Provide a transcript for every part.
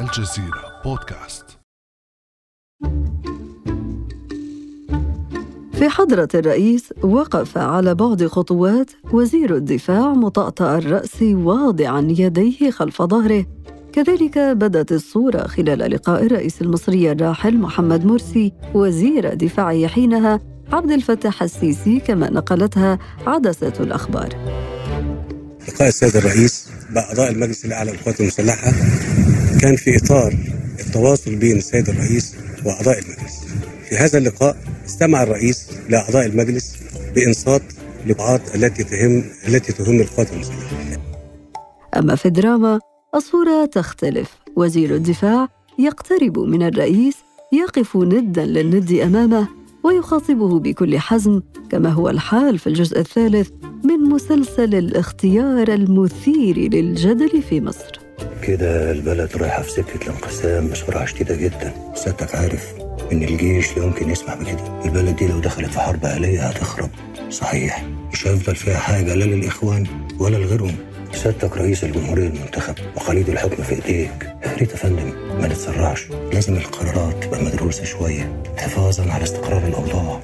الجزيرة بودكاست. في حضرة الرئيس وقف على بعد خطوات وزير الدفاع مطأطأ الرأس واضعا يديه خلف ظهره. كذلك بدت الصورة خلال لقاء الرئيس المصري الراحل محمد مرسي وزير دفاعه حينها. عبد الفتاح السيسي كما نقلتها عدسة الأخبار. لقاء السيد الرئيس بأعضاء المجلس الأعلى للقوات المسلحة كان في إطار التواصل بين السيد الرئيس وأعضاء المجلس. في هذا اللقاء استمع الرئيس لأعضاء المجلس بإنصات لبعض التي تهم التي تهم القوات المسلحة. أما في الدراما الصورة تختلف. وزير الدفاع يقترب من الرئيس يقف ندا للند أمامه ويخاطبه بكل حزم كما هو الحال في الجزء الثالث من مسلسل الاختيار المثير للجدل في مصر. كده البلد رايحة في سكة الانقسام بسرعة شديدة جدا. سيادتك عارف إن الجيش لا يمكن يسمح بكده. البلد دي لو دخلت في حرب آلية هتخرب. صحيح مش هيفضل فيها حاجة لا للإخوان ولا لغيرهم. سيادتك رئيس الجمهورية المنتخب وخليد الحكم في إيديك. ريت يا فندم ما نتسرعش. لازم القرارات تبقى مدروسة شوية حفاظا على استقرار الأوضاع.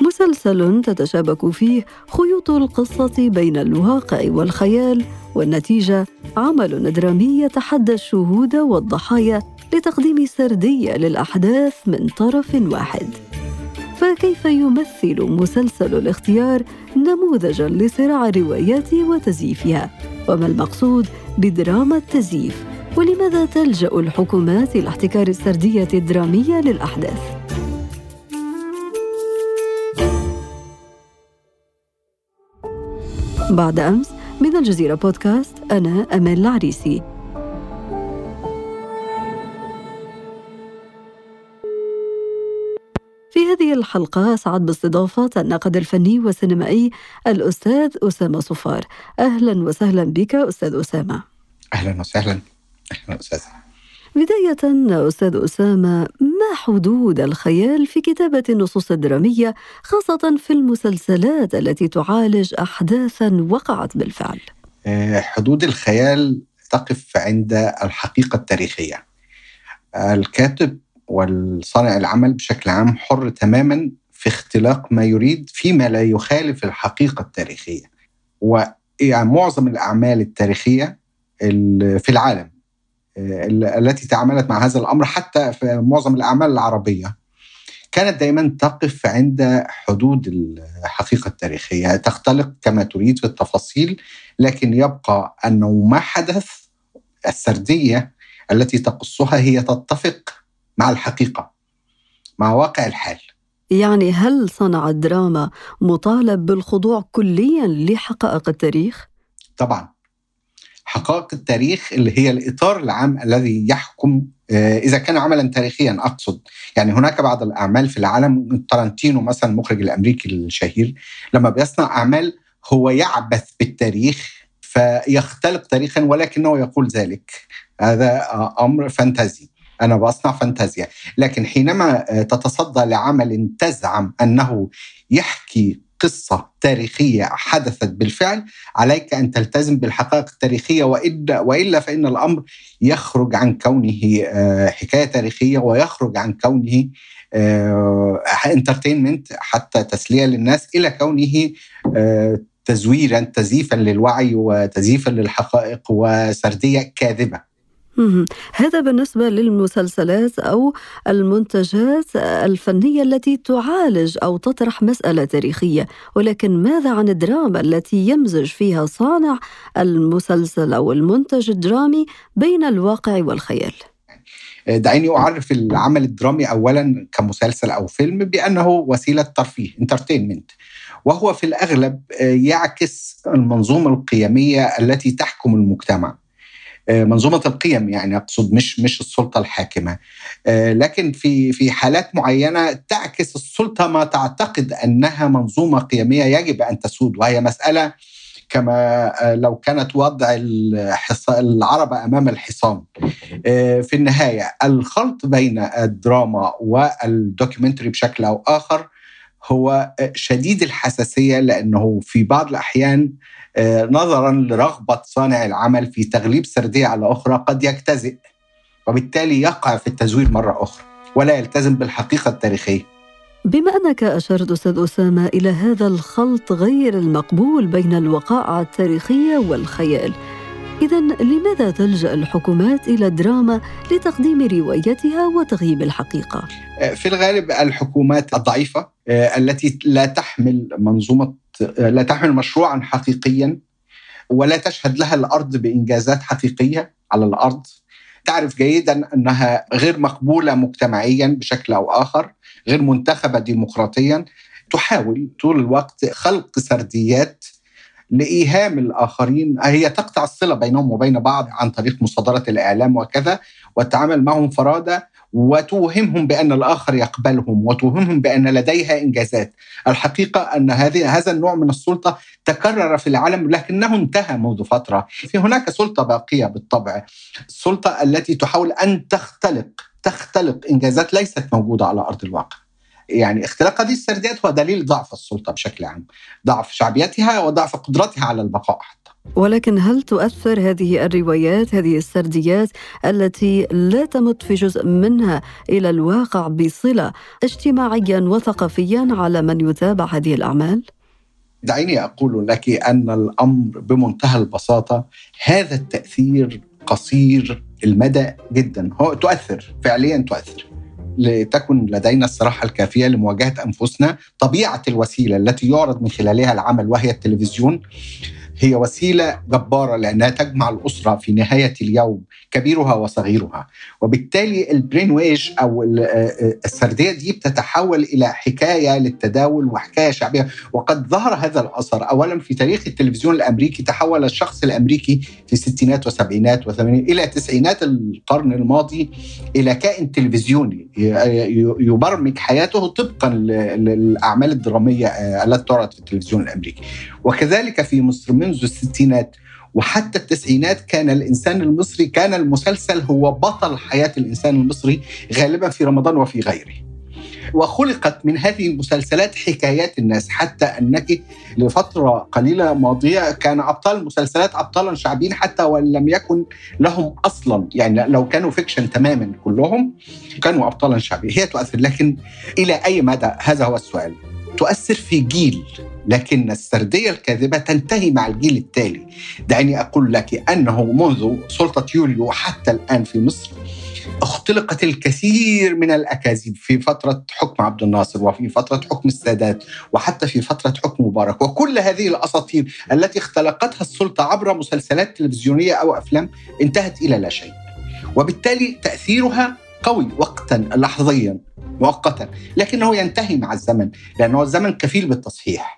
مسلسل تتشابك فيه خيوط القصة بين الواقع والخيال والنتيجة عمل درامي يتحدى الشهود والضحايا لتقديم سردية للأحداث من طرف واحد. فكيف يمثل مسلسل الاختيار نموذجا لصراع الروايات وتزييفها؟ وما المقصود بدراما التزييف؟ ولماذا تلجأ الحكومات إلى احتكار السردية الدرامية للأحداث؟ بعد أمس من الجزيرة بودكاست أنا أمان العريسي. في هذه الحلقة أسعد باستضافة الناقد الفني والسينمائي الأستاذ أسامة صفار. أهلا وسهلا بك أستاذ أسامة. أهلا وسهلا. أهلا أستاذ بداية أستاذ أسامة ما حدود الخيال في كتابة النصوص الدرامية خاصة في المسلسلات التي تعالج أحداثا وقعت بالفعل؟ آه، حدود الخيال تقف عند الحقيقة التاريخية. الكاتب والصانع العمل بشكل عام حر تماما في اختلاق ما يريد فيما لا يخالف الحقيقة التاريخية. ويعني معظم الأعمال التاريخية ال- في العالم ال- التي تعاملت مع هذا الأمر حتى في معظم الأعمال العربية. كانت دائما تقف عند حدود الحقيقة التاريخية. تختلق كما تريد في التفاصيل لكن يبقى أنه ما حدث السردية التي تقصها هي تتفق مع الحقيقة مع واقع الحال. يعني هل صنع الدراما مطالب بالخضوع كليا لحقائق التاريخ؟ طبعا. حقائق التاريخ اللي هي الإطار العام الذي يحكم آه، إذا كان عملا تاريخيا أقصد. يعني هناك بعض الأعمال في العالم تارانتينو مثلا المخرج الأمريكي الشهير لما بيصنع أعمال هو يعبث بالتاريخ فيختلق تاريخا ولكنه يقول ذلك. هذا أمر فانتازي. أنا بصنع فانتازيا. لكن حينما آه، تتصدى لعمل تزعم أنه يحكي قصة تاريخية حدثت بالفعل عليك أن تلتزم بالحقائق التاريخية والا وإلا فإن الأمر يخرج عن كونه آه، حكاية تاريخية ويخرج عن كونه انترتينمنت حتى تسلية للناس إلى كونه آه، تزويرا تزييفا للوعي وتزييفا للحقائق وسردية كاذبة مهم. هذا بالنسبة للمسلسلات أو المنتجات الفنية التي تعالج أو تطرح مسألة تاريخية. ولكن ماذا عن الدراما التي يمزج فيها صانع المسلسل أو المنتج الدرامي بين الواقع والخيال؟ دعيني أعرف العمل الدرامي اولا كمسلسل أو فيلم بأنه وسيلة ترفيه انترتينمنت وهو في الأغلب يعكس المنظومة القيمية التي تحكم المجتمع. منظومة القيم يعني أقصد مش مش السلطة الحاكمة. لكن في في حالات معينة تعكس السلطة ما تعتقد أنها منظومة قيمية يجب أن تسود وهي مسألة كما لو كانت وضع العربة أمام الحصان. في النهاية الخلط بين الدراما والدوكيومنتري بشكل أو آخر هو شديد الحساسية لأنه في بعض الأحيان نظرا لرغبة صانع العمل في تغليب سردية على أخرى قد يجتزئ وبالتالي يقع في التزوير مرة أخرى ولا يلتزم بالحقيقة التاريخية. بما أنك أشرت أستاذ أسامة إلى هذا الخلط غير المقبول بين الوقائع التاريخية والخيال إذا لماذا تلجأ الحكومات إلى الدراما لتقديم روايتها وتغييب الحقيقة؟ في الغالب الحكومات الضعيفة التي لا تحمل منظومة لا تحمل مشروعا حقيقيا ولا تشهد لها الأرض بإنجازات حقيقية على الأرض تعرف جيدا أنها غير مقبولة مجتمعيا بشكل أو آخر غير منتخبة ديمقراطيا تحاول طول الوقت خلق سرديات لإيهام الآخرين. هي تقطع الصلة بينهم وبين بعض عن طريق مصادرة الإعلام وكذا والتعامل معهم فرادى وتوهمهم بأن الآخر يقبلهم وتوهمهم بأن لديها إنجازات، الحقيقة أن هذه هذا النوع من السلطة تكرر في العالم لكنه انتهى منذ فترة، في هناك سلطة باقية بالطبع، السلطة التي تحاول أن تختلق تختلق إنجازات ليست موجودة على أرض الواقع. يعني اختلاق هذه السرديات هو دليل ضعف السلطة بشكل عام، ضعف شعبيتها وضعف قدرتها على البقاء حتى. ولكن هل تؤثر هذه الروايات هذه السرديات التي لا تمت في جزء منها إلى الواقع بصلة اجتماعيا وثقافيا على من يتابع هذه الأعمال؟ دعيني أقول لك أن الأمر بمنتهى البساطة هذا التأثير قصير المدى جدا هو تؤثر فعليا تؤثر لتكن لدينا الصراحة الكافية لمواجهة أنفسنا طبيعة الوسيلة التي يعرض من خلالها العمل وهي التلفزيون. هي وسيلة جبارة لأنها تجمع الأسرة في نهاية اليوم كبيرها وصغيرها. وبالتالي البرين ويج أو السردية دي بتتحول إلى حكاية للتداول وحكاية شعبية. وقد ظهر هذا الأثر اولا في تاريخ التلفزيون الأمريكي تحول الشخص الأمريكي في الستينات والسبعينات والثمانينات إلى تسعينات القرن الماضي إلى كائن تلفزيوني يبرمج حياته طبقا للأعمال الدرامية التي تعرض في التلفزيون الأمريكي. وكذلك في مصر منذ الستينات وحتى التسعينات كان الإنسان المصري كان المسلسل هو بطل حياة الإنسان المصري غالبا في رمضان وفي غيره. وخلقت من هذه المسلسلات حكايات الناس حتى أنك لفترة قليلة ماضية كان أبطال المسلسلات ابطالا شعبيين حتى وان لم يكن لهم أصلا. يعني لو كانوا فيكشن تماما كلهم كانوا ابطالا شعبيين. هي تؤثر. لكن إلى أي مدى؟ هذا هو السؤال. تؤثر في جيل. لكن السردية الكاذبة تنتهي مع الجيل التالي. دعني أقول لك أنه منذ سلطة يوليو حتى الآن في مصر اختلقت الكثير من الأكاذيب في فترة حكم عبد الناصر وفي فترة حكم السادات وحتى في فترة حكم مبارك. وكل هذه الأساطير التي اختلقتها السلطة عبر مسلسلات تلفزيونية أو أفلام انتهت إلى لا شيء. وبالتالي تأثيرها قوي وقتا لحظيا مؤقتا لكنه ينتهي مع الزمن لأنه الزمن كفيل بالتصحيح.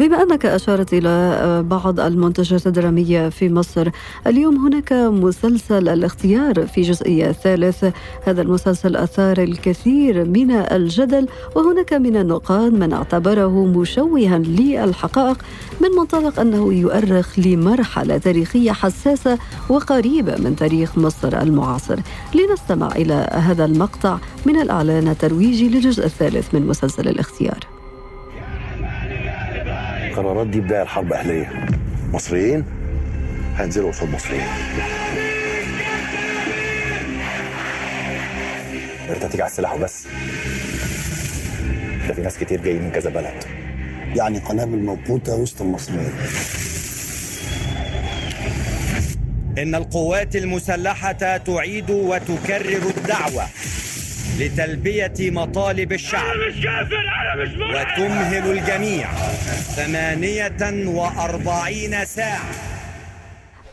بما أنك أشارت إلى بعض المنتجات الدرامية في مصر اليوم هناك مسلسل الاختيار في جزئية ثالث. هذا المسلسل أثار الكثير من الجدل وهناك من النقاد من اعتبره مشوها للحقائق من منطلق أنه يؤرخ لمرحلة تاريخية حساسة وقريبة من تاريخ مصر المعاصر. لنستمع إلى هذا المقطع من الإعلان الترويجي للجزء الثالث من مسلسل الاختيار. القرارات دي بدايه لحرب أهلية. مصريين؟ هينزلوا قصاد مصريين. انت هتيجي على السلاح وبس. ده في ناس كتير جايين من كذا بلد. يعني قنابل موقوتة وسط المصريين. إن القوات المسلحة تعيد وتكرر الدعوة. لتلبية مطالب الشعب. أنا مش كافر أنا مش وتمهل الجميع ثمانية وأربعين ساعة.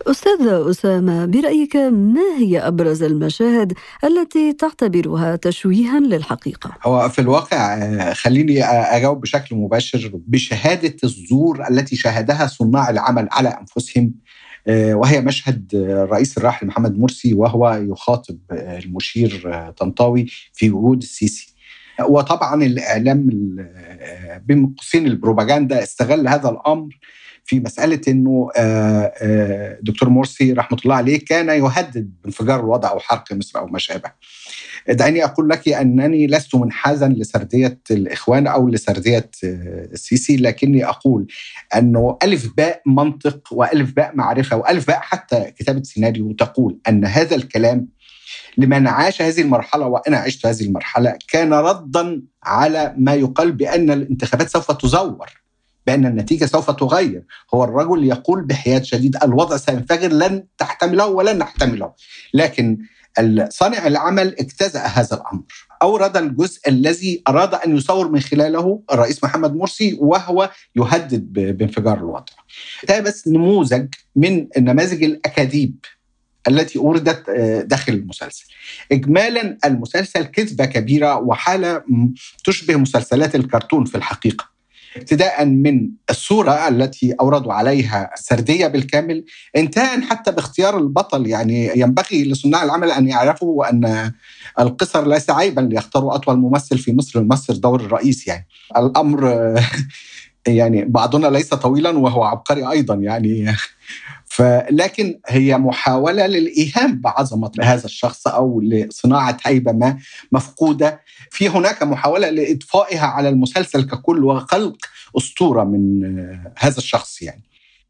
أستاذ أسامة برأيك ما هي أبرز المشاهد التي تعتبرها تشويها للحقيقة؟ هو في الواقع خليني أجاوب بشكل مباشر. بشهادة الزور التي شاهدها صناع العمل على أنفسهم وهي مشهد الرئيس الراحل محمد مرسي وهو يخاطب المشير طنطاوي في وجود السيسي. وطبعا الإعلام بين قوسين البروباغندا استغل هذا الأمر في مسألة إنه دكتور مرسي رحمة الله عليه كان يهدد بانفجار الوضع أو حرق مصر أو ما شابه. دعيني أقول لك أنني لست منحازا لسردية الإخوان أو لسردية السيسي لكني أقول أنه ألف باء منطق وألف باء معرفة وألف باء حتى كتابة سيناريو تقول أن هذا الكلام لمن عاش هذه المرحلة وأنا عشت هذه المرحلة كان ردا على ما يقال بأن الانتخابات سوف تزور بأن النتيجة سوف تغير هو الرجل يقول بحياد شديد الوضع سينفجر لن تحتمله ولن نحتمله لكن صانع العمل اجتزأ هذا الأمر أورد الجزء الذي أراد أن يصور من خلاله الرئيس محمد مرسي وهو يهدد بانفجار الوضع ده بس نموذج من نماذج الأكاذيب التي أوردت داخل المسلسل. اجمالا المسلسل كذبة كبيرة وحالة تشبه مسلسلات الكرتون في الحقيقة. ابتداء من الصورة التي اوردوا عليها سرديه بالكامل انتهاء حتى باختيار البطل. يعني ينبغي لصناع العمل أن يعرفوا أن القصر ليس عيبا ليختاروا أطول ممثل في مصر يمثل دور الرئيس يعني. الأمر يعني بعضنا ليس طويلا وهو عبقري أيضا يعني. فلكن هي محاولة للإيهام بعظمة هذا الشخص أو لصناعة هيبة ما مفقودة. في هناك محاولة لإضفائها على المسلسل ككل وخلق أسطورة من هذا الشخص يعني.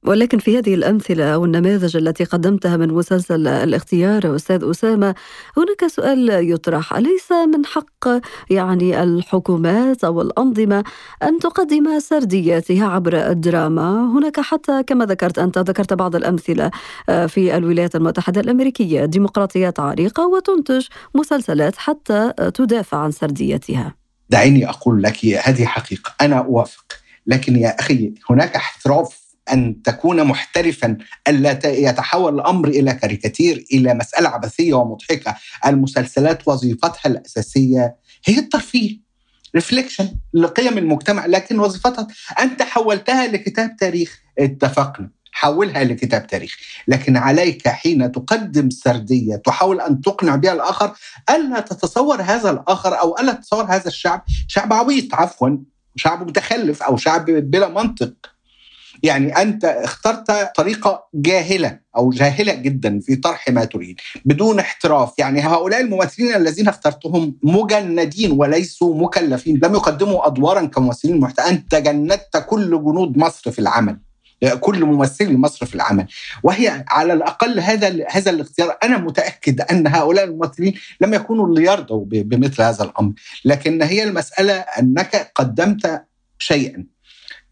ولكن في هذه الأمثلة أو النماذج التي قدمتها من مسلسل الاختيار أستاذ أسامة هناك سؤال يطرح أليس من حق يعني الحكومات أو الأنظمة أن تقدم سردياتها عبر الدراما؟ هناك حتى كما ذكرت أنت ذكرت بعض الأمثلة في الولايات المتحدة الأمريكية. ديمقراطيات عريقة وتنتج مسلسلات حتى تدافع عن سرديتها دعيني أقول لك هذه حقيقة أنا أوافق لكن يا أخي هناك احتراف أن تكون محترفا ألا يتحول الأمر إلى كاريكاتير إلى مسألة عبثية ومضحكة. المسلسلات وظيفتها الأساسية هي الترفيه ريفليكشن لقيم المجتمع لكن وظيفتها أنت حولتها لكتاب تاريخ. اتفقنا حولها لكتاب تاريخ. لكن عليك حين تقدم سردية تحاول أن تقنع بها الآخر ألا تتصور هذا الآخر أو ألا تتصور هذا الشعب. شعب عبيط عفوا. شعب متخلف أو شعب بلا منطق. يعني أنت اخترت طريقة جاهلة أو جاهلة جدا في طرح ما تريد بدون احتراف. يعني هؤلاء الممثلين الذين اخترتهم مجندين وليسوا مكلفين لم يقدموا أدوارا كممثلين محت... أنت جندت كل جنود مصر في العمل كل ممثلي مصر في العمل. وهي على الأقل هذا هذا الاختيار. أنا متأكد أن هؤلاء الممثلين لم يكونوا ليرضوا بمثل هذا الأمر. لكن هي المسألة أنك قدمت شيئا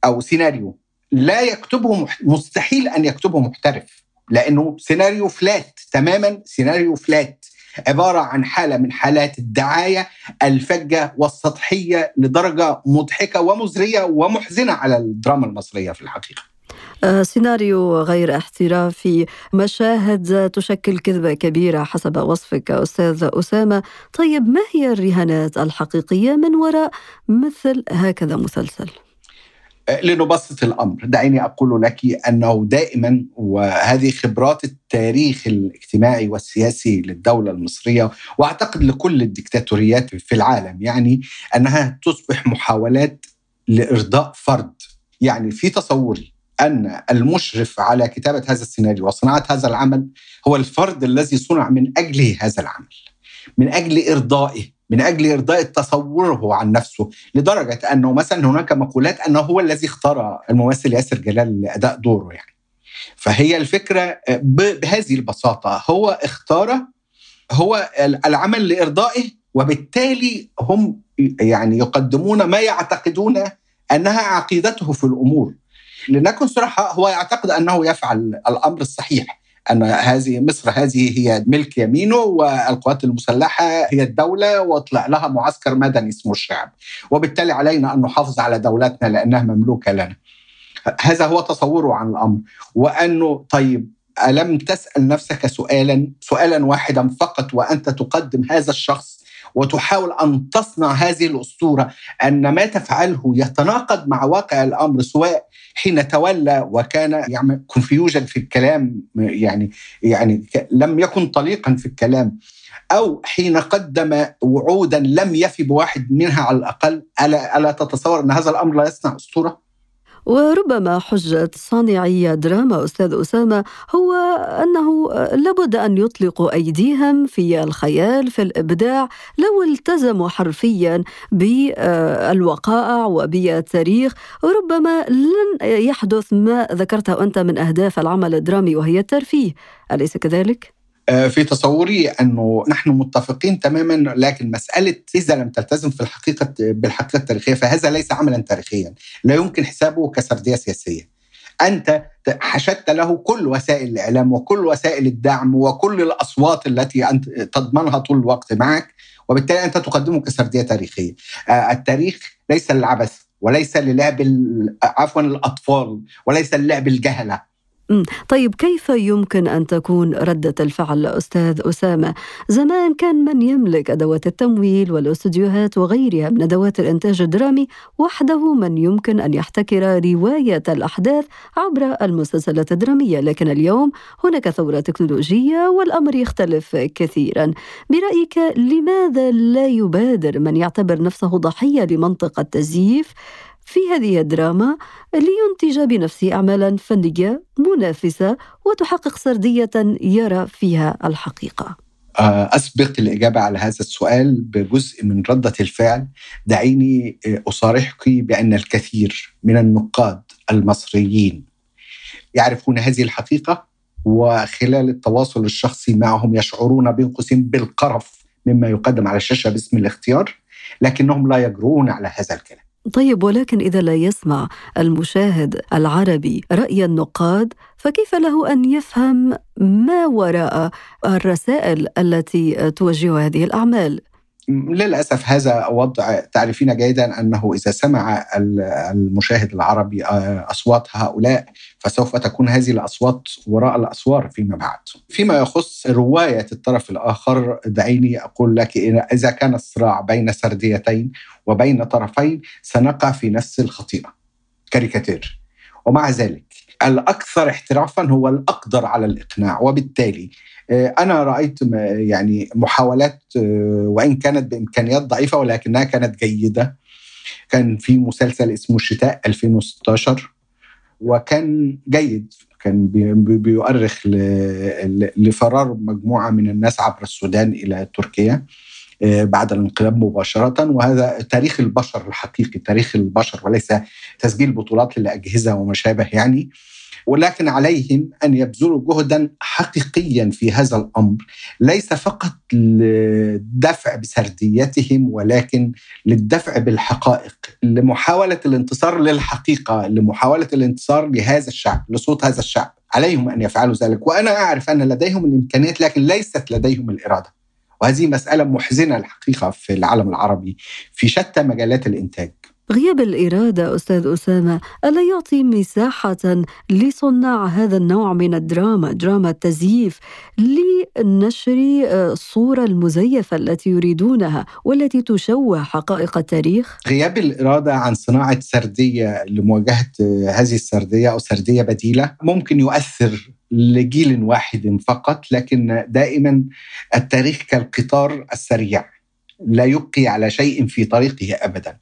أو سيناريو. لا يكتبه مستحيل أن يكتبه محترف لأنه سيناريو flat تماما سيناريو flat عبارة عن حالة من حالات الدعاية الفجة والسطحية لدرجة مضحكة ومزرية ومحزنة على الدراما المصرية في الحقيقة. سيناريو غير احترافي مشاهد تشكل كذبة كبيرة حسب وصفك أستاذ أسامة طيب ما هي الرهانات الحقيقية من وراء مثل هكذا مسلسل؟ لنبسط الأمر. دعيني أقول لك أنه دائما وهذه خبرات التاريخ الاجتماعي والسياسي للدولة المصرية وأعتقد لكل الدكتاتوريات في العالم يعني أنها تصبح محاولات لإرضاء فرد. يعني في تصوري أن المشرف على كتابة هذا السيناريو وصناعة هذا العمل هو الفرد الذي صنع من أجله هذا العمل من أجل إرضائه. من أجل إرضاء تصوره عن نفسه لدرجة أنه مثلا هناك مقولات أنه هو الذي اختار الممثل ياسر جلال لأداء دوره يعني. فهي الفكرة بهذه البساطة هو اختار هو العمل لإرضائه وبالتالي هم يعني يقدمون ما يعتقدون أنها عقيدته في الأمور. لنكن صراحة هو يعتقد أنه يفعل الأمر الصحيح. أن هذه مصر هذه هي ملك يمينه والقوات المسلحة هي الدولة وطلع لها معسكر مدني اسمه الشعب. وبالتالي علينا أن نحافظ على دولتنا لأنها مملوكة لنا. هذا هو تصوره عن الأمر. وأنه طيب ألم تسأل نفسك سؤالا؟ سؤالا واحدا فقط وأنت تقدم هذا الشخص وتحاول أن تصنع هذه الأسطورة أن ما تفعله يتناقض مع واقع الأمر سواء حين تولى وكان يعمل كونفيوجن في الكلام يعني يعني لم يكن طليقا في الكلام أو حين قدم وعودا لم يفي بواحد منها على الأقل ألا, ألا تتصور أن هذا الأمر لا يصنع أسطورة؟ وربما حجة صانعي دراما أستاذ أسامة هو أنه لابد أن يطلقوا أيديهم في الخيال في الإبداع لو التزموا حرفيا بالوقائع وبالتاريخ ربما لن يحدث ما ذكرته أنت من أهداف العمل الدرامي وهي الترفيه أليس كذلك؟ آه، في تصوري أنه نحن متفقين تماما لكن مسألة إذا لم تلتزم في الحقيقة بالحقيقة التاريخية فهذا ليس عملا تاريخيا. لا يمكن حسابه كسردية سياسية. أنت حشدت له كل وسائل الإعلام وكل وسائل الدعم وكل الأصوات التي أنت تضمنها طول الوقت معك وبالتالي أنت تقدمه كسردية تاريخية. آه، التاريخ ليس للعبث وليس للعب عفوا الأطفال وليس للعب الجهلة. طيب كيف يمكن أن تكون ردة الفعل أستاذ أسامة؟ زمان كان من يملك أدوات التمويل والاستديوهات وغيرها من أدوات الإنتاج الدرامي وحده من يمكن أن يحتكر رواية الأحداث عبر المسلسلات الدرامية. لكن اليوم هناك ثورة تكنولوجية والأمر يختلف كثيرا. برأيك لماذا لا يبادر من يعتبر نفسه ضحية لمنطقة التزييف؟ في هذه الدراما لينتج بنفسه أعمالا فنية منافسة وتحقق سردية يرى فيها الحقيقة. آه، أسبق الإجابة على هذا السؤال بجزء من ردة الفعل. دعيني آه، أصارحك بأن الكثير من النقاد المصريين يعرفون هذه الحقيقة وخلال التواصل الشخصي معهم يشعرون بين قوسين بالقرف مما يقدم على الشاشة باسم الاختيار لكنهم لا يجرؤون على هذا الكلام. طيب ولكن إذا لا يسمع المشاهد العربي رأي النقاد فكيف له أن يفهم ما وراء الرسائل التي توجه هذه الأعمال؟ للأسف هذا وضع تعرفين جيدا أنه إذا سمع المشاهد العربي آه، أصوات هؤلاء فسوف تكون هذه الأصوات وراء الأسوار فيما بعد. فيما يخص رواية الطرف الآخر دعيني أقول لك إذا كان الصراع بين سرديتين وبين طرفين سنقع في نفس الخطيئة. كاريكاتير. ومع ذلك الأكثر احترافا هو الأقدر على الإقناع وبالتالي آه، أنا رأيت يعني محاولات آه، وإن كانت بإمكانيات ضعيفة ولكنها كانت جيدة. كان في مسلسل اسمه الشتاء 2016 وكان جيد. كان بيؤرخ لفرار مجموعة من الناس عبر السودان إلى تركيا. بعد الانقلاب مباشرة وهذا تاريخ البشر الحقيقي تاريخ البشر وليس تسجيل بطولات للأجهزة وما شابه يعني. ولكن عليهم أن يبذلوا جهدا حقيقيا في هذا الأمر ليس فقط للدفع بسرديتهم ولكن للدفع بالحقائق لمحاولة الانتصار للحقيقة لمحاولة الانتصار لهذا الشعب لصوت هذا الشعب. عليهم أن يفعلوا ذلك وأنا أعرف أن لديهم الإمكانيات لكن ليست لديهم الإرادة. وهذه مسألة محزنة الحقيقة في العالم العربي في شتى مجالات الإنتاج. غياب الإرادة أستاذ أسامة ألا يعطي مساحة لصناع هذا النوع من الدراما دراما التزييف لنشر الصورة آه، المزيفة التي يريدونها والتي تشوه حقائق التاريخ؟ غياب الإرادة عن صناعة سردية لمواجهة آه، هذه السردية أو سردية بديلة ممكن يؤثر لجيل واحد فقط لكن دائما التاريخ كالقطار السريع لا يبقي على شيء في طريقه ابدا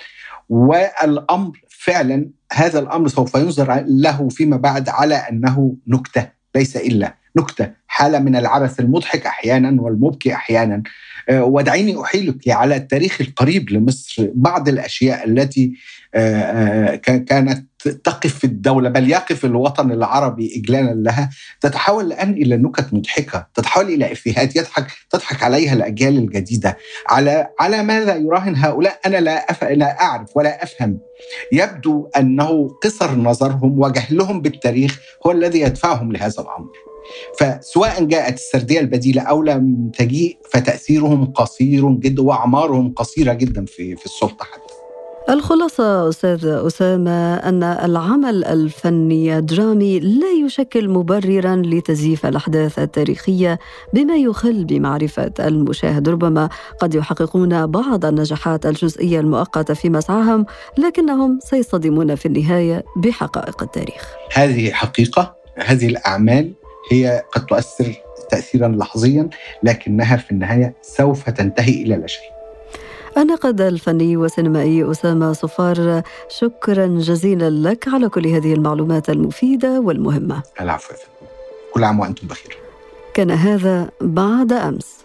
والأمر فعلا هذا الأمر سوف ينظر له فيما بعد على أنه نكتة ليس إلا نكتة. حالة من العبث المضحك أحيانا والمبكي أحيانا. آه، ودعيني أحيلك على التاريخ القريب لمصر. بعض الأشياء التي آه، آه، كانت تقف في الدولة بل يقف الوطن العربي إجلالا لها. تتحول الآن إلى نكت مضحكة. تتحول إلى إفيهات يضحك تضحك عليها الأجيال الجديدة. على على ماذا يراهن هؤلاء؟ أنا لا أف... لا أعرف ولا أفهم. يبدو أنه قصر نظرهم وجهلهم بالتاريخ هو الذي يدفعهم لهذا الأمر. فسواء جاءت السردية البديلة أو لم تجيء فتأثيرهم قصير جدا وأعمارهم قصيرة جدا في في السلطة حتى. الخلاصة أستاذ أسامة أن العمل الفني الدرامي لا يشكل مبررا لتزييف الأحداث التاريخية بما يخل بمعرفة المشاهد. ربما قد يحققون بعض النجاحات الجزئية المؤقتة في مسعاهم لكنهم سيصطدمون في النهاية بحقائق التاريخ. هذه حقيقة هذه الأعمال هي قد تؤثر تاثيرا لحظيا لكنها في النهاية سوف تنتهي إلى لا شيء الناقد الفني والسينمائي أسامة صفار شكرا جزيلا لك على كل هذه المعلومات المفيدة والمهمة. العفو كل عام وأنتم بخير. كان هذا بعد أمس.